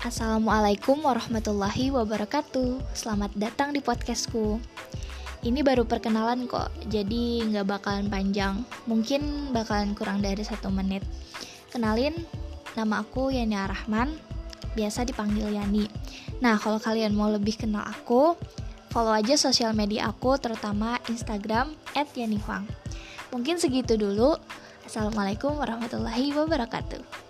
Assalamualaikum warahmatullahi wabarakatuh. Selamat datang di podcastku. Ini baru perkenalan kok, jadi nggak bakalan panjang. Mungkin bakalan kurang dari satu menit. Kenalin, nama aku Yani Rahman Biasa dipanggil Yani. Nah, kalau kalian mau lebih kenal aku Follow aja sosial media aku, terutama Instagram at Mungkin segitu dulu. Assalamualaikum warahmatullahi wabarakatuh.